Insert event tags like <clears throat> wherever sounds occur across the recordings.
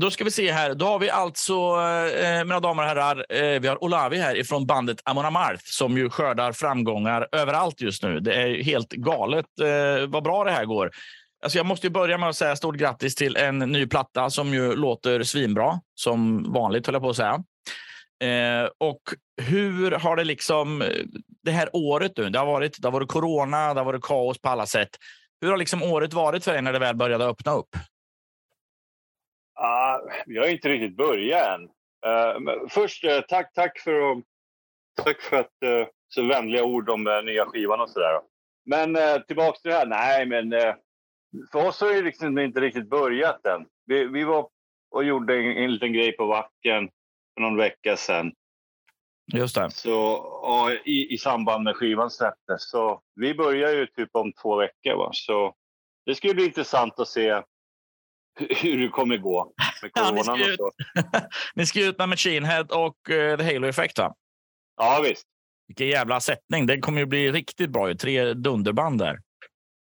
då ska vi se här. Då har vi alltså, eh, mina damer och herrar, eh, vi har Olavi här ifrån bandet Amon Amarth som ju skördar framgångar överallt just nu. Det är helt galet eh, vad bra det här går. Alltså jag måste börja med att säga stort grattis till en ny platta som ju låter svinbra, som vanligt höll jag på att säga. Eh, och hur har det liksom det här året nu? Det har varit, det har varit corona, det har varit kaos på alla sätt. Hur har liksom året varit för dig när det väl började öppna upp? Uh, vi har inte riktigt börjat än. Uh, först, uh, tack, tack för, att, tack för att, uh, så vänliga ord om uh, nya skivan och sådär. Men uh, tillbaks till det här. Nej, men för oss har det liksom inte riktigt börjat än. Vi, vi var och gjorde en, en liten grej på Vacken för någon vecka sedan. Just det. Så, i, I samband med skivan släpptes. Så vi börjar ju typ om två veckor. Va? Så det ska bli intressant att se hur det kommer gå med coronan ja, ni, ska ut, <laughs> ni ska ut med Machine Head och uh, The Halo Effect, va? Ja, visst. Vilken jävla sättning. Det kommer ju bli riktigt bra. Tre dunderband där.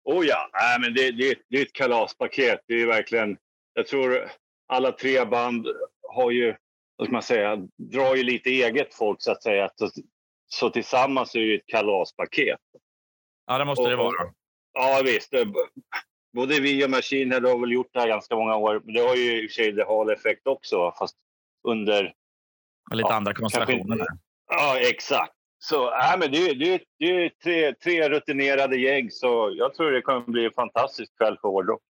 Oh ja, Nej, men det, det, det är ett kalaspaket. Det är verkligen... Jag tror alla tre band har ju vad ska man säga, drar ju lite eget folk så att säga. Så, så tillsammans är det ett kalaspaket. Ja, det måste och, det vara. Ja, visst. Både vi och Machine Head har väl gjort det här ganska många år. Det har ju i och för sig The Hall Effect också, fast under... Och lite ja, andra konstellationer. Ja, exakt. Så äh, men det, det, det är tre, tre rutinerade gäng, så jag tror det kommer bli en fantastisk kväll för hårdrock.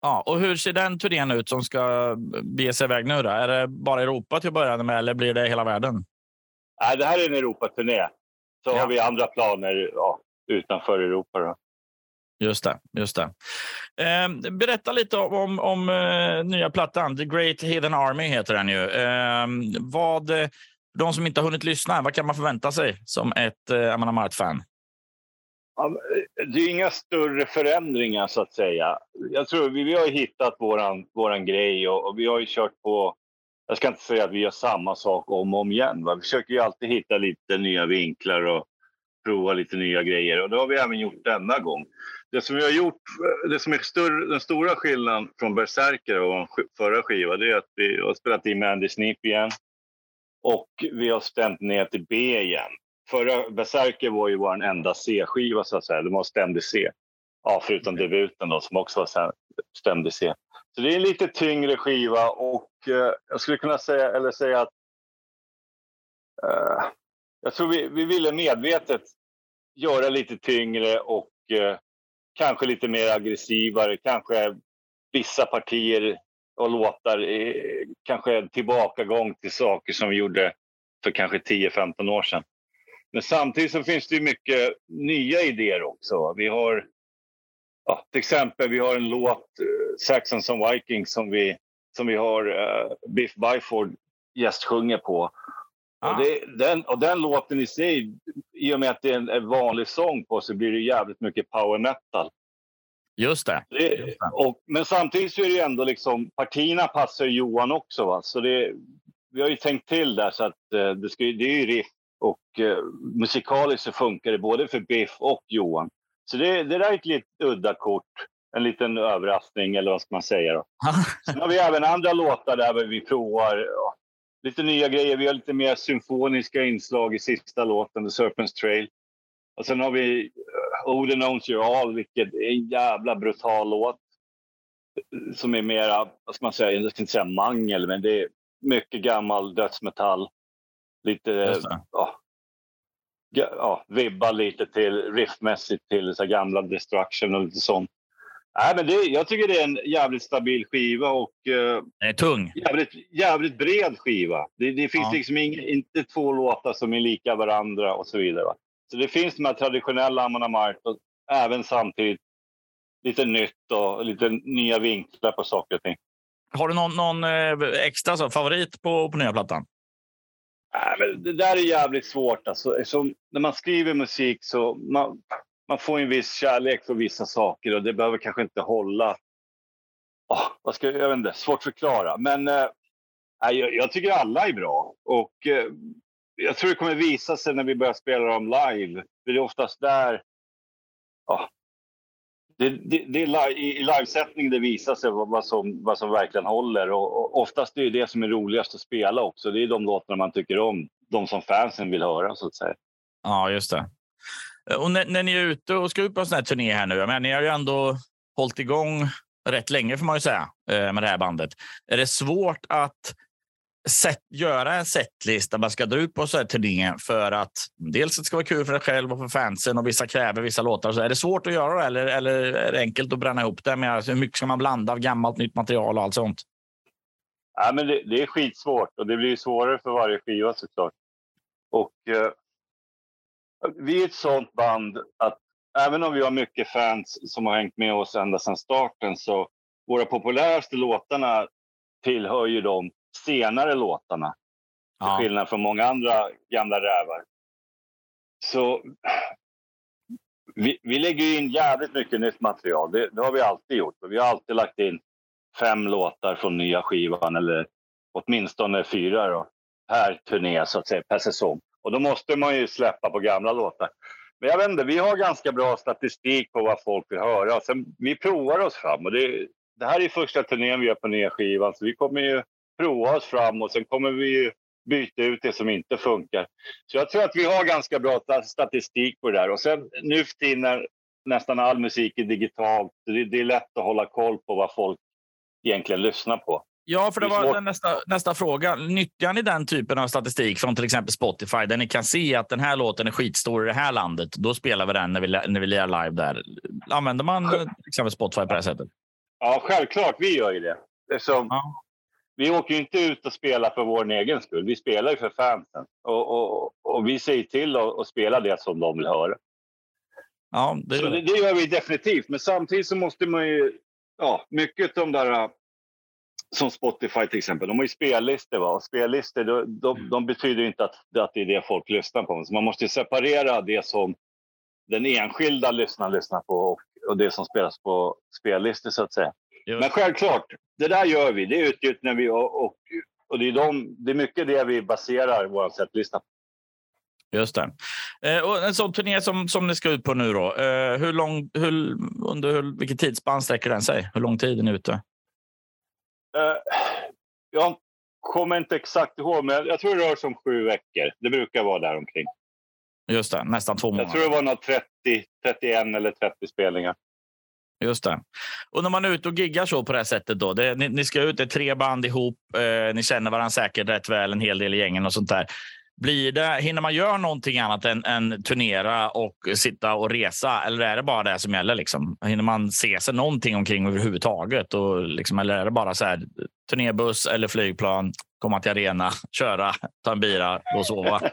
Ja, och hur ser den turnén ut som ska bege sig iväg nu? Då? Är det bara Europa till att börja med eller blir det hela världen? Nej, det här är en Europaturné. Så ja. har vi andra planer ja, utanför Europa. Då. Just det. Just det. Eh, berätta lite om, om eh, nya plattan. The Great Hidden Army heter den ju. Ehm, eh, vad, de som inte har hunnit lyssna, vad kan man förvänta sig som ett eh, Amanda Mart-fan? Eh, det är inga större förändringar så att säga. Jag tror vi, vi har hittat våran, våran grej och, och, vi har ju kört på... Jag ska inte säga att vi gör samma sak om och om igen. Va? Vi försöker ju alltid hitta lite nya vinklar och prova lite nya grejer och det har vi även gjort denna gång. Det som vi har gjort, det som är större, den stora skillnaden från Berserker och förra skivan det är att vi har spelat in Mandy Snip igen och vi har stämt ner till B igen förra Berserker var ju vår enda C-skiva så att säga. De var stämd C. Ja, förutom mm. debuten då som också var stämd i C. Så det är en lite tyngre skiva och eh, jag skulle kunna säga, eller säga att eh, jag tror vi, vi ville medvetet göra lite tyngre och eh, kanske lite mer aggressivare. Kanske vissa partier och låtar, eh, kanske en tillbakagång till saker som vi gjorde för kanske 10-15 år sedan. Men samtidigt så finns det mycket nya idéer också. Vi har ja, till exempel vi har en låt, uh, Saxons and Vikings, som vi, som vi har uh, Biff Byford gästsjunger på. Ah. Och, det, den, och den låten i sig, i och med att det är en, vanlig sång på så blir det jävligt mycket power metal. Just det. det, Just det. Och, men samtidigt så är det ändå liksom, partierna passar Johan också. Va? Så det, vi har ju tänkt till där så att uh, det, ska, det är ju riff och eh, musikaliskt så funkar det både för Biff och Johan. Så det, det där är ett lite udda kort. En liten överraskning, eller vad ska man säga. Då. <laughs> Sen har vi även andra låtar där vi provar ja, lite nya grejer. Vi har lite mer symfoniska inslag i sista låten, The Serpent's Trail. Och sen har vi uh, Odin Owns Your All, vilket är en jävla brutal låt. Som är mera, vad ska man säga, jag ska inte säga mangel, men det är mycket gammal dödsmetall lite, ja, ja, vibba lite till riffmässigt till så gamla Destruction och lite sånt. Nej, men det, jag tycker det är en jävligt stabil skiva och uh, Den är tung. Jävligt, jävligt bred skiva. Det, det finns ja. liksom ing, inte två låtar som är lika varandra och så vidare. Va? Så det finns de här traditionella Amon Amarth och även samtidigt lite nytt och lite nya vinklar på saker och ting. Har du någon, någon eh, extra så, favorit på, på nya plattan? Äh, men det där är jävligt svårt. Alltså, som, när man skriver musik så man, man får en viss kärlek för vissa saker och det behöver kanske inte hålla. Oh, vad ska, jag vet inte, svårt att förklara. Men eh, jag, jag, tycker alla är bra. Och eh, jag tror det kommer visa sig när vi börjar spela dem live. För det är oftast där... Oh, det, det, det är I livesättning det visar sig vad, som, vad som verkligen håller. Och, och oftast är det det som är roligast att spela också. Det är de låtarna man tycker om. De som fansen vill höra, så att säga. Ja, just det. Eh, och när, när ni är ute och ska ut på en sån här turné här nu, men ni har ju ändå hållit igång rätt länge får man ju säga eh, med det här bandet. Är det svårt att set, göra en setlist där man ska dra ut på så här turné för att dels det ska vara kul för dig själv och för fansen och vissa kräver vissa låtar. Så är det svårt att göra det eller, eller är det enkelt att bränna ihop det? Med, alltså, hur mycket ska man blanda av gammalt nytt material och allt sånt? Ja, men det, det är skitsvårt och det blir svårare för varje skiva såklart. Och eh, vi är ett sånt band att även om vi har mycket fans som har hängt med oss ända sedan starten så våra populäraste låtarna tillhör ju de senare låtarna. Ja. Till skillnad från många andra gamla rävar. Så vi, vi lägger in jävligt mycket nytt material. Det, det, har vi alltid gjort. Vi har alltid lagt in fem låtar från nya skivan eller åtminstone fyra då, per turné så att säga, per säsong. Och då måste man ju släppa på gamla låtar. Men jag vet inte, vi har ganska bra statistik på vad folk vill höra. Sen, vi provar oss fram och det, det här är första turnén vi gör på nya skivan så vi kommer ju prova oss fram och sen kommer vi byta ut det som inte funkar. Så jag tror att vi har ganska bra statistik på det där. Och sen nu för tiden när nästan all musik är digitalt, det, det är lätt att hålla koll på vad folk egentligen lyssnar på. Ja, för det var nästa, nästa fråga. Nyttjar ni den typen av statistik från till exempel Spotify där ni kan se att den här låten är skitstor i det här landet? Då spelar vi den när vi, när vi lirar live där. Använder man till exempel Spotify på det här sättet? Ja, självklart. Vi gör ju det. Som, ja. Vi åker inte ut och spelar för vår egen skull. Vi spelar ju för fansen. Och, och, och vi säger till att spela det som de vill höra. Ja, det... Så det, det gör vi definitivt. Men samtidigt så måste man ju... Ja, mycket av de där som Spotify till exempel, de har ju spellistor. Va? Och spellistor de, de, mm. de, betyder inte att, att det är det folk lyssnar på. Så man måste separera det som den enskilda lyssnaren lyssnar på och, och det som spelas på spellistor så att säga. Men självklart, det där gör vi. Det utnyttjar vi och, och, och det, är de, det är mycket det vi baserar vår setlista på. Just det. Eh, och en sån turné som, som ni ska ut på nu då. Eh, hur lång, hur, under hur, vilket tidsspann sträcker den sig? Hur lång tid är ni ute? Eh, jag kommer inte exakt ihåg, men jag tror det rör sig om sju veckor. Det brukar vara där omkring. Just det, nästan två månader. Jag tror det var något 30, 31 eller 30 spelningar. Just det. Och när man är ute och giggar så på det här sättet då. Det, ni, ni, ska ut, det är tre band ihop. Eh, ni känner varandra säkert rätt väl, en hel del i gängen och sånt där. Blir det, hinner man göra någonting annat än, än turnera och sitta och resa? Eller är det bara det som gäller? Liksom? Hinner man se sig någonting omkring överhuvudtaget? Och liksom, eller är det bara så här, turnébuss eller flygplan, komma till arena, <laughs> köra, ta en bira och sova? <laughs>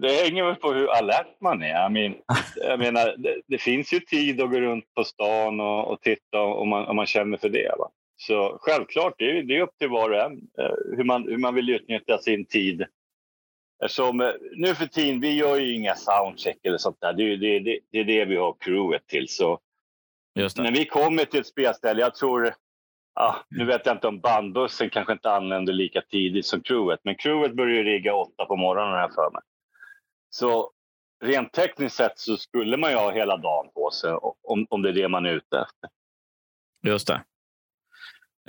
Det hänger väl på hur alert man är. Jag, men, jag menar, det, det, finns ju tid att gå runt på stan och, och titta om man, om man känner för det. Va? Så självklart, det är, det är upp till var och en eh, hur man, hur man vill utnyttja sin tid. Som, eh, nu för tiden, vi gör ju inga soundcheck eller sånt där. Det är det, det, det, är det vi har crewet till. Så när vi kommer till ett spelställe, jag tror Ja, nu vet jag inte om bandbussen kanske inte anländer lika tidigt som crewet, men crewet börjar rigga åtta på morgonen här för mig. Så rent tekniskt sett så skulle man ju ha hela dagen på sig om, om det är det man är ute efter. Just det.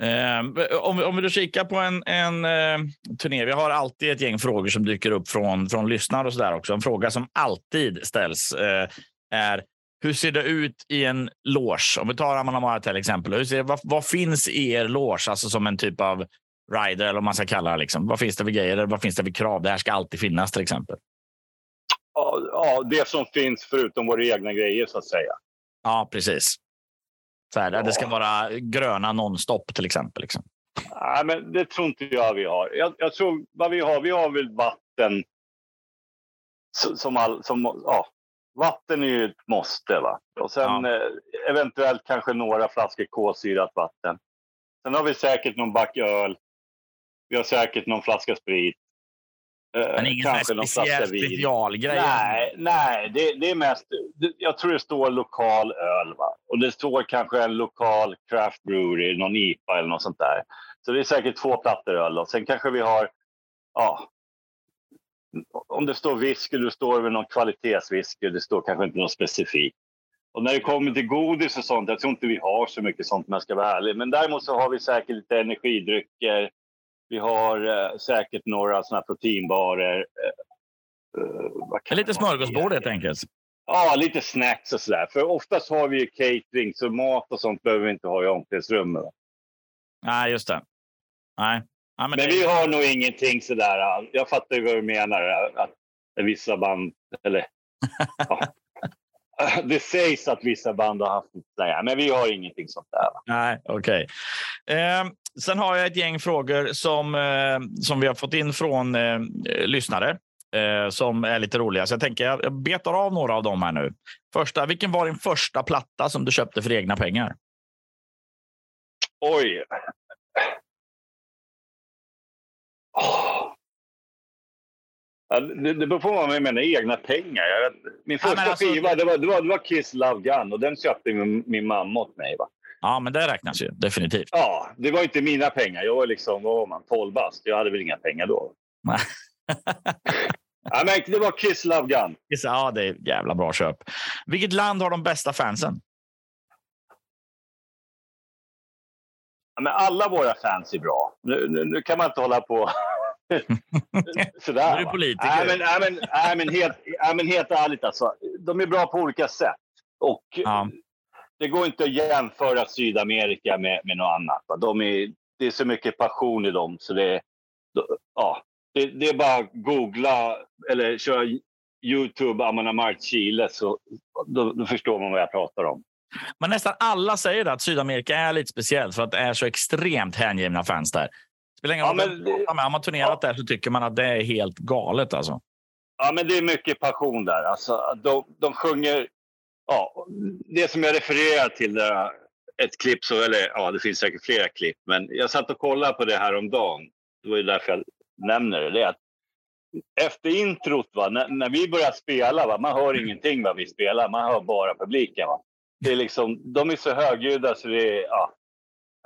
Eh, om, om vi då kikar på en, en eh, turné. Vi har alltid ett gäng frågor som dyker upp från, från lyssnare och så där också. En fråga som alltid ställs eh, är hur ser det ut i en loge? Om vi tar Amanamara till exempel. Hur ser, vad, vad, finns i er loge, alltså som en typ av rider eller vad man ska kalla det? Liksom. Vad finns det för grejer? Vad finns det för krav? Det här ska alltid finnas till exempel. Ja, ja det som finns förutom våra egna grejer så att säga. Ja, precis. Så här, ja. Det ska vara gröna nonstop till exempel. Liksom. Nej, men det tror inte jag vi har. Jag, jag tror vad vi har, vi har väl vatten som, all, som ja, Vatten är ju ett måste. Va? Och sen ja. eh, eventuellt kanske några flaskor kolsyrat vatten. Sen har vi säkert någon back öl. Vi har säkert någon flaska sprit. Eh, Men ingen kanske någon speciell specialgrej? Nej, nej det, det, är mest... Det, jag tror det står lokal öl. Va? Och det står kanske en lokal craft brewery, någon IPA eller något sånt där. Så det är säkert två plattor öl. Och sen kanske vi har ja, om det står whisky, det står väl någon kvalitetswhisky, det står kanske inte något specifikt. Och när det kommer till godis och sånt, jag tror inte vi har så mycket sånt om jag ska vara ärlig. Men däremot så har vi säkert lite energidrycker. Vi har eh, säkert några såna proteinbarer. Eh, eh lite smörgåsbord helt enkelt. Ja, lite snacks och sådär. För oftast har vi ju catering, så mat och sånt behöver vi inte ha i omklädningsrummet. Nej, just det. Nej. Ja, men, men det... vi har nog ingenting sådär. Jag fattar ju vad du menar. Att vissa band, eller <laughs> ja. <laughs> Det sägs att vissa band har haft det, men vi har ingenting sånt där. Nej, okej. Okay. Eh, sen har jag ett gäng frågor som, eh, som vi har fått in från eh, lyssnare eh, som är lite roliga. Så jag tänker jag betar av några av dem här nu. Första, vilken var din första platta som du köpte för egna pengar? Oj. Oh. det, det beror på vad man menar egna pengar. min första ja, alltså, skiva det var, det, var, det var Kiss Love Gun och den köpte min, min mamma åt mig. Va? Ja, men det räknas ju definitivt. Ja, det var inte mina pengar. Jag var liksom, vad var man, 12 bast. Jag hade väl inga pengar då. <laughs> ja, men det var Kiss Love Gun. Ja, det är jävla bra köp. Vilket land har de bästa fansen? Ja, men alla våra fans är bra. Nu, nu, nu kan man inte hålla på <laughs> sådär. Du är politiker. Nej, men, nej, men, nej, men, helt, nej, men helt ärligt alltså. De är bra på olika sätt. Och ja. Det går inte att jämföra Sydamerika med, med något annat. De är, det är så mycket passion i dem så det, ja, det, det är bara att googla eller köra Youtube Amanda Mart Chile så då, då, förstår man vad jag pratar om. Men nästan alla säger att Sydamerika är lite speciellt för att det är så extremt hängivna fans där. Spelar ingen roll ja, men, har man turnerat ja. där så tycker man att det är helt galet. Alltså. Ja, men det är mycket passion där. Alltså, de, de sjunger... Ja, det som jag refererar till, där, ett klipp, så, eller ja, det finns säkert flera klipp, men jag satt och kollade på det här om dagen. Det var ju därför jag nämner det. det att efter introt, va, när, när, vi börjar spela, va, man hör ingenting vad vi spelar, man hör bara publiken. Va. Det är liksom, de är så högljudda så det är ja,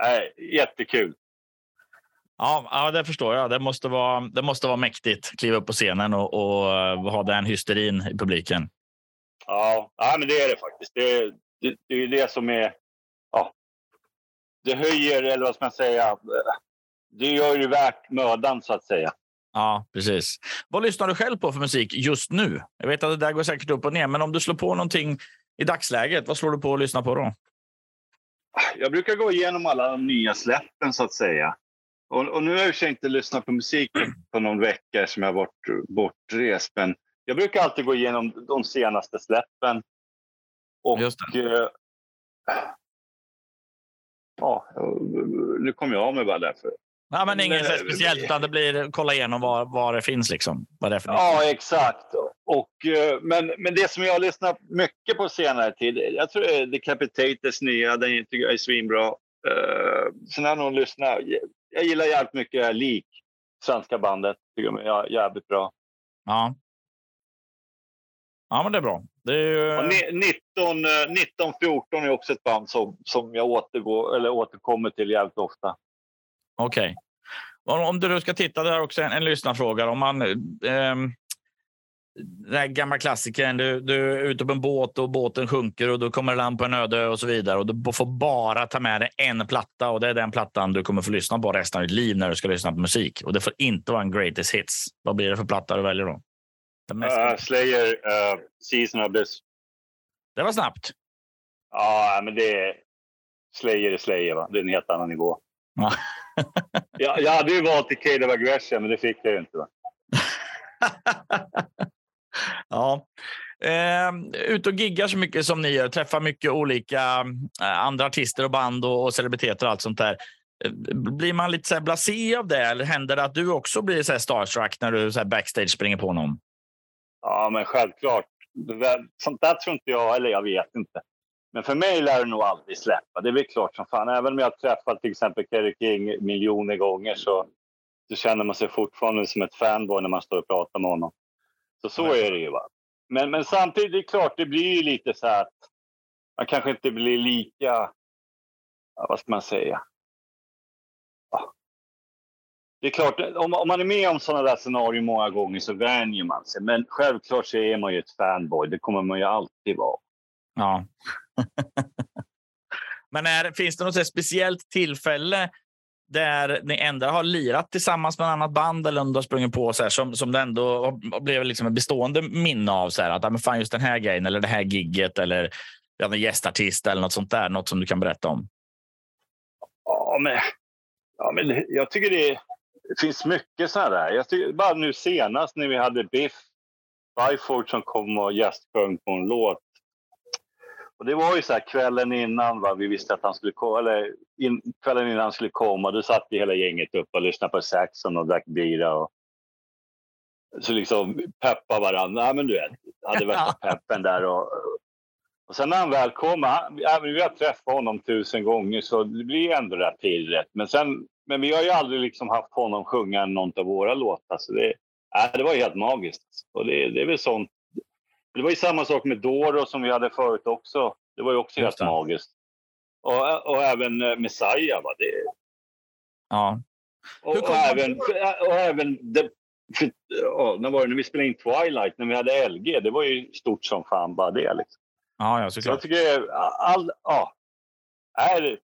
äh, jättekul. Ja, ja, det förstår jag. Det måste vara, det måste vara mäktigt att kliva upp på scenen och, och eh, ha den hysterin i publiken. Ja, ja men det är det faktiskt. Det, det, det är det som är... Ja, det höjer, eller vad ska man säga? Det gör ju värt mödan, så att säga. Ja, precis. Vad lyssnar du själv på för musik just nu? Jag vet att det där går säkert upp och ner, men om du slår på någonting i dagsläget, vad slår du på att lyssna på då? Jag brukar gå igenom alla de nya släppen, så att säga. Och, och, nu har jag i inte lyssnat på musik på någon vecka som jag varit bortrest. Men jag brukar alltid gå igenom de senaste släppen. Och... Eh, ja, nu kom jag av mig bara därför. Ja, men inget men, speciellt, utan det blir kolla igenom vad, vad det finns. Liksom. Vad det för ja, exakt. Och, eh, men, men det som jag har lyssnat mycket på senare tid, jag tror det är Decapitators nya, den tycker jag är svinbra. Uh, sen har jag nog lyssnat jag gillar jävligt mycket lik svenska bandet. Tycker de är jävligt bra. Ja. Ja, men det är bra. Det är ju... 19, 1914 är också ett band som, som jag återgår, eller återkommer till jävligt ofta. Okej. Okay. Om du ska titta, där också en, en lyssnarfråga. Om man, eh, den här gamla klassikern. Du, du är ute på en båt och båten sjunker och då kommer du land på en öde och så vidare. Och Du får bara ta med dig en platta och det är den plattan du kommer få lyssna på resten av ditt liv när du ska lyssna på musik. Och det får inte vara en greatest hits. Vad blir det för platta du väljer då? Uh, Slayer, uh, Season of this. Det var snabbt. Ja, men det är Slayer är Slayer. Va? Det är en helt annan nivå. Ja. <laughs> jag, jag hade ju valt Decade of Aggression, men det fick jag ju inte. Va? <laughs> ja. Eh, ut och giggar så mycket som ni gör, träffar mycket olika eh, andra artister och band och, och celebriteter och allt sånt där. Eh, blir man lite så här blasé av det eller händer det att du också blir så starstruck när du så backstage springer på någon? Ja, men självklart. Sånt där tror inte jag, eller jag vet inte. Men för mig lär det nog aldrig släppa. Det är väl klart som fan. Även om jag har träffat till exempel Kerry King miljoner gånger så så känner man sig fortfarande som ett fanboy när man står och pratar med honom. Så så är det ju. Va? Men, men samtidigt, det är klart, det blir ju lite så här att man kanske inte blir lika, vad ska man säga? Ja. Det är klart, om, om man är med om sådana där scenarier många gånger så vänjer man sig. Men självklart så är man ju ett fanboy, det kommer man ju alltid vara. Ja. <laughs> Men är, finns det något speciellt tillfälle där ni ändå har lirat tillsammans med ett annat band eller om du har sprungit på så här, som, som det ändå blev liksom ett bestående minne av? Så här, att men fan, just den här grejen eller det här gigget eller en gästartist eller något sånt där. Något som du kan berätta om? Ja, men, ja, men jag tycker det, finns mycket sådana där. Jag tycker, bara nu senast när vi hade Biff Byford som kom och gästsjöng på en låt och det var ju så här kvällen innan, va? vi visste att han skulle komma, eller in, kvällen innan han skulle komma, då satt vi hela gänget upp och lyssnade på Saxon och drack bira. Och, så liksom peppa varandra. Ja, men du vet, hade värsta <laughs> peppen där. Och, och sen när han väl kom, han, vi har träffat honom tusen gånger så det blir ändå rätt pirret. Men, sen, men vi har ju aldrig liksom haft honom sjunga någon av våra låtar. Så det, ja, det var helt magiskt. Och det, det är väl sånt det var ju samma sak med Doro som vi hade förut också. Det var ju också helt magiskt. Och, och även eh, Messiah. Va? Det... Ja. Och, och även, och även det, för, ja, när var det när vi spelade in Twilight, när vi hade LG. Det var ju stort som fan bara det. Liksom. Ja, ja, såklart. Så jag tycker all, ja, är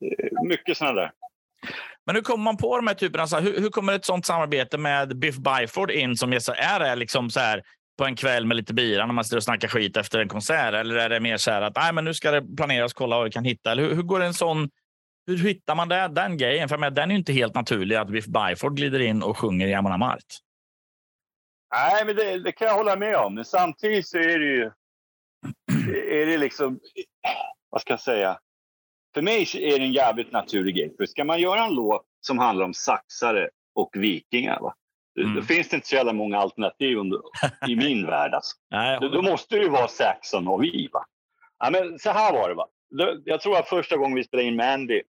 eh, mycket sådana där. Men hur kommer man på de här typerna? Alltså, hur, hur kommer ett sånt samarbete med Biff Byford in som är det liksom så här på en kväll med lite bira när man sitter och snackar skit efter en konsert? Eller är det mer så här att Nej, men nu ska det planeras, kolla vad vi kan hitta? Eller hur, hur går en sån hur hittar man det, den grejen? För den är ju inte helt naturlig att Biff Byford glider in och sjunger i Amon Mart. Nej, men det, det, kan jag hålla med om. Men samtidigt så är det ju... <clears throat> Är det liksom... Vad ska jag säga? För mig är det en jävligt naturlig grej. För ska man göra en låt som handlar om saxare och vikingar, va? Mm. Då finns det inte så jävla många alternativ under, i min <laughs> värld. Alltså. Nej, då, då, måste det ju vara Saxon och vi. Va? Ja, men så här var det. Va? Jag tror att första gången vi spelade in Mandy,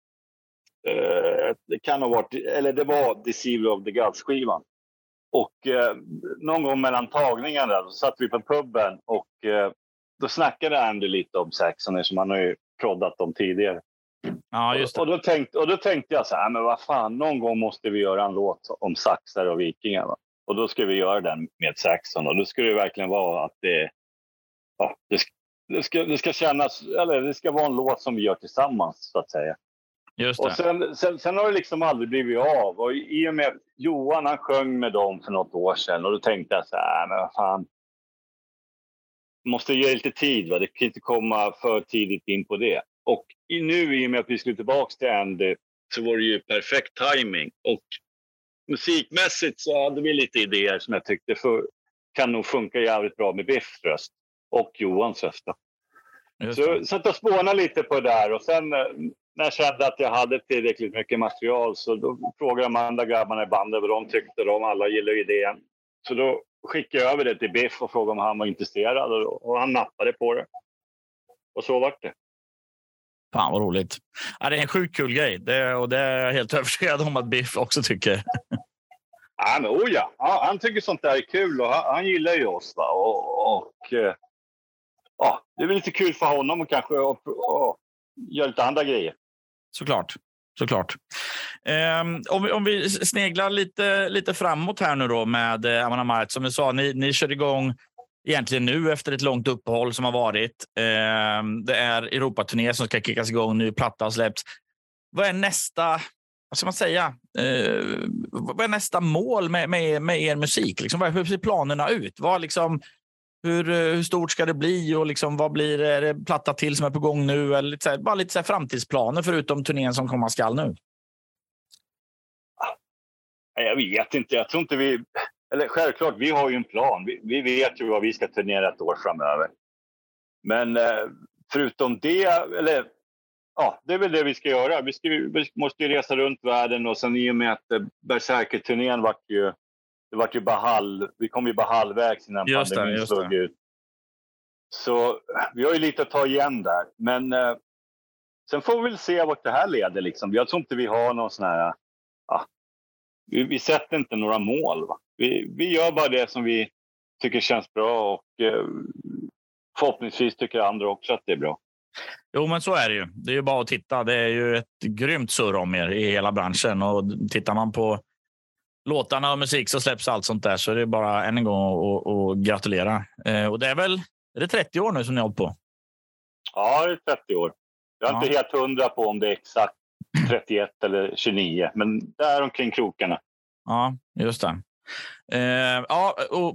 eh, det kan ha varit, eller det var Deceiver of the Gods-skivan. Och eh, någon gång mellan tagningarna så satt vi på puben och eh, då snackade Andy lite om Saxon som han har ju proddat om tidigare. Ja, just det. Och, då tänkte, och då tänkte jag så här, men vad fan, någon gång måste vi göra en låt om saxar och vikingar. Va? Och då ska vi göra den med Saxon och då ska det verkligen vara att det, ja, det, det, ska, det ska kännas, eller det ska vara en låt som vi gör tillsammans så att säga. Just det. Och sen, sen, sen, har det liksom aldrig blivit av. Och i och med att Johan han sjöng med dem för något år sedan och då tänkte jag så här, men vad fan. Måste ge lite tid, va? det kan inte komma för tidigt in på det. Och nu i och med att vi skulle tillbaka till Andy så var det ju perfekt timing. Och musikmässigt så hade vi lite idéer som jag tyckte för, kan nog funka jävligt bra med Biffs röst och Johans röst. Så jag satt och spånade lite på det där och sen eh, när jag kände att jag hade tillräckligt mycket material så då frågade jag de andra grabbarna i bandet vad de tyckte. De alla gillade idén. Så då skickade jag över det till Biff och frågade om han var intresserad och han nappade på det. Och så vart det. Fan vad roligt. Ja, det är en sjukt kul grej det, och det är jag helt <laughs> övertygad om att Biff också tycker. Ja, men, oh ja. ja, han tycker sånt där är kul och han, han gillar ju oss. Va? Och, och eh, ja, det är väl lite kul för honom och kanske och, och, göra lite andra grejer. Såklart. Såklart. Um, om, vi, om vi sneglar lite, lite framåt här nu då med eh, Amanda Mart. Som du sa, ni, ni kör igång egentligen nu efter ett långt uppehåll som har varit. Eh, det är Europaturné som ska kickas igång nu. Platta har släppts. Vad är nästa? Vad ska man säga? Eh, vad är nästa mål med, med, med er musik? Liksom, hur ser planerna ut? Vad liksom, hur, eh, hur stort ska det bli och liksom, vad blir det platta till som är på gång nu? Eller lite så här, bara lite så här framtidsplaner förutom turnén som komma skall nu. Ah. Jag vet inte. Jag tror inte vi eller självklart, vi har ju en plan. Vi, vi vet ju vad vi ska turnera ett år framöver. Men eh, förutom det, eller ja, det är väl det vi ska göra. Vi, ska, vi måste ju resa runt världen och sen i och med att eh, Berserker-turnén vart ju, det vart ju bara halv, vi kom ju bara halvvägs innan just pandemin slog ut. Så vi har ju lite att ta igen där. Men eh, sen får vi väl se vart det här leder. Liksom. Jag tror inte vi har någon sån här... Ja, vi, vi sätter inte några mål. Va? Vi, vi gör bara det som vi tycker känns bra och eh, förhoppningsvis tycker andra också att det är bra. Jo, men så är det ju. Det är ju bara att titta. Det är ju ett grymt surr om er i hela branschen och tittar man på låtarna och musik så släpps allt sånt där så är det bara än en gång att gratulera. Eh, och det är väl är det 30 år nu som ni har hållit på? Ja, det är 30 år. Jag är Ja. inte helt hundra på om det är exakt 31 eller 29, men där omkring krokarna. Ja, just det. Eh, ja, och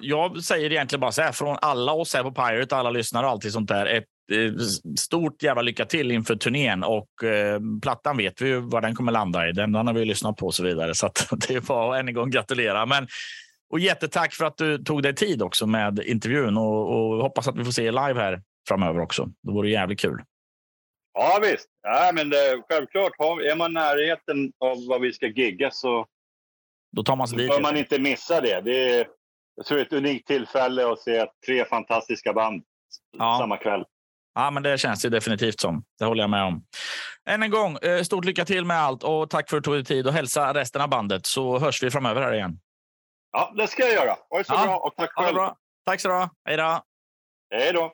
jag säger egentligen bara så här från alla oss här på Pirate, alla lyssnare och allt sånt där. Ett eh, stort jävla lycka till inför turnén och eh, plattan vet vi ju vad den kommer landa i. Den, den har vi ju lyssnat på och så vidare, så att <laughs> det är bara att än en gång gratulera. Men, och jättetack för att du tog dig tid också med intervjun och, och hoppas att vi får se er live här framöver också. Det vore jävligt kul. Ja, visst. Ja, men det, självklart, har, är man i närheten av vad vi ska gigga så då tar man sig dit. bör man inte missa det. Det är, jag tror ett unikt tillfälle att se tre fantastiska band Ja. samma kväll. Ja, men det känns det definitivt som. Det håller jag med om. Än en gång, eh, stort lycka till med allt och tack för att du tog dig tid och hälsa resten av bandet så hörs vi framöver här igen. Ja, det ska jag göra. Ha det så Ja. bra och tack själv. bra. Tack så ha. Hej då. Hej då.